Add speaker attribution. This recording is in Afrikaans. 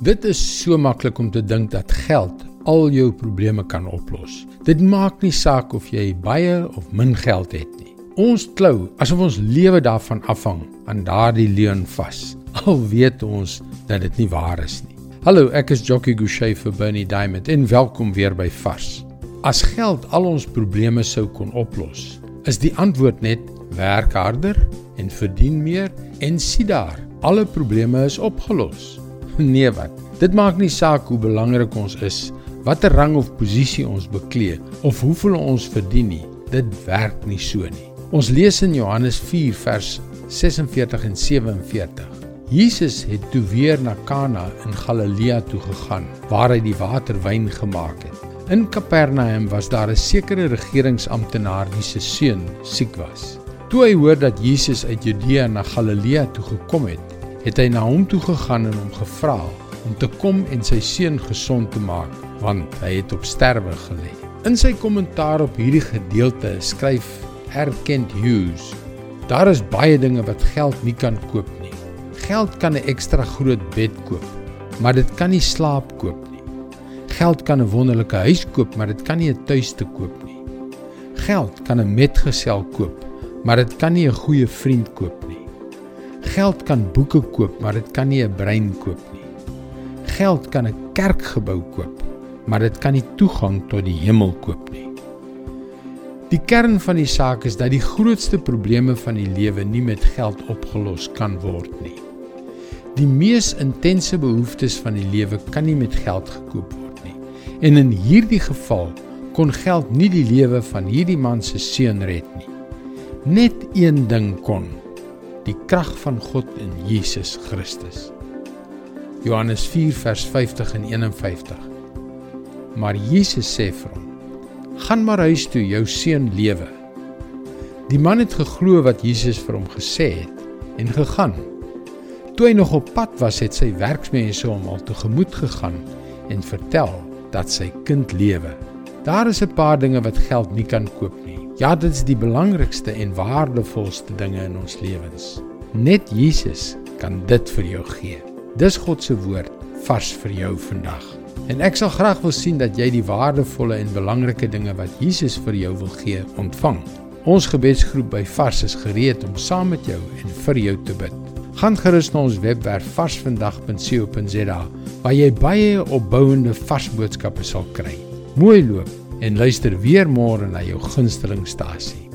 Speaker 1: Dit is so maklik om te dink dat geld al jou probleme kan oplos. Dit maak nie saak of jy baie of min geld het nie. Ons klou asof ons lewe daarvan afhang aan daardie leuen vas. Al weet ons dat dit nie waar is nie. Hallo, ek is Jockey Gouchee vir Bernie Diamond en welkom weer by Vars. As geld al ons probleme sou kon oplos, is die antwoord net werk harder en verdien meer en sien daar, alle probleme is opgelos. Nee wat. Dit maak nie saak hoe belangrik ons is, watter rang of posisie ons beklee of hoeveel ons verdien nie. Dit werk nie so nie. Ons lees in Johannes 4 vers 46 en 47. Jesus het toe weer na Kana in Galilea toe gegaan waar hy die water wyn gemaak het. In Kapernaum was daar 'n sekere regeringsamptenaar wie se seun siek was. Toe hy hoor dat Jesus uit Judea na Galilea toe gekom het, het hy na hom toe gegaan en hom gevra om te kom en sy seun gesond te maak, want hy het op sterwe gelê. In sy kommentaar op hierdie gedeelte skryf Erkent Hughes: Daar is baie dinge wat geld nie kan koop nie. Geld kan 'n ekstra groot bed koop, maar dit kan nie slaap koop nie. Geld kan 'n wonderlike huis koop, maar dit kan nie 'n tuiste koop nie. Geld kan 'n metgesel koop, maar dit kan nie 'n goeie vriend koop nie. Geld kan boeke koop, maar dit kan nie 'n brein koop nie. Geld kan 'n kerkgebou koop, maar dit kan nie toegang tot die hemel koop nie. Die kern van die saak is dat die grootste probleme van die lewe nie met geld opgelos kan word nie. Die mees intense behoeftes van die lewe kan nie met geld gekoop word nie. En in hierdie geval kon geld nie die lewe van hierdie man se seun red nie. Net een ding kon die krag van God in Jesus Christus. Johannes 4 vers 50 en 51. Maar Jesus sê vir hom: "Gaan maar huis toe, jou seun lewe." Die man het geglo wat Jesus vir hom gesê het en gegaan. Toe hy nog op pad was, het sy werksmense hom al tegemoet gegaan en vertel dat sy kind lewe. Daar is 'n paar dinge wat geld nie kan koop nie. Ja, dit is die belangrikste en waardevolste dinge in ons lewens. Net Jesus kan dit vir jou gee. Dis God se woord vars vir jou vandag. En ek sal graag wil sien dat jy die waardevolle en belangrike dinge wat Jesus vir jou wil gee, ontvang. Ons gebedsgroep by Vars is gereed om saam met jou en vir jou te bid. Gaan gerus na ons webwerf varsvandag.co.za waar jy baie opbouende vars boodskappe sal kry. Mooi loop en luister weer môre na jou gunsteling stasie.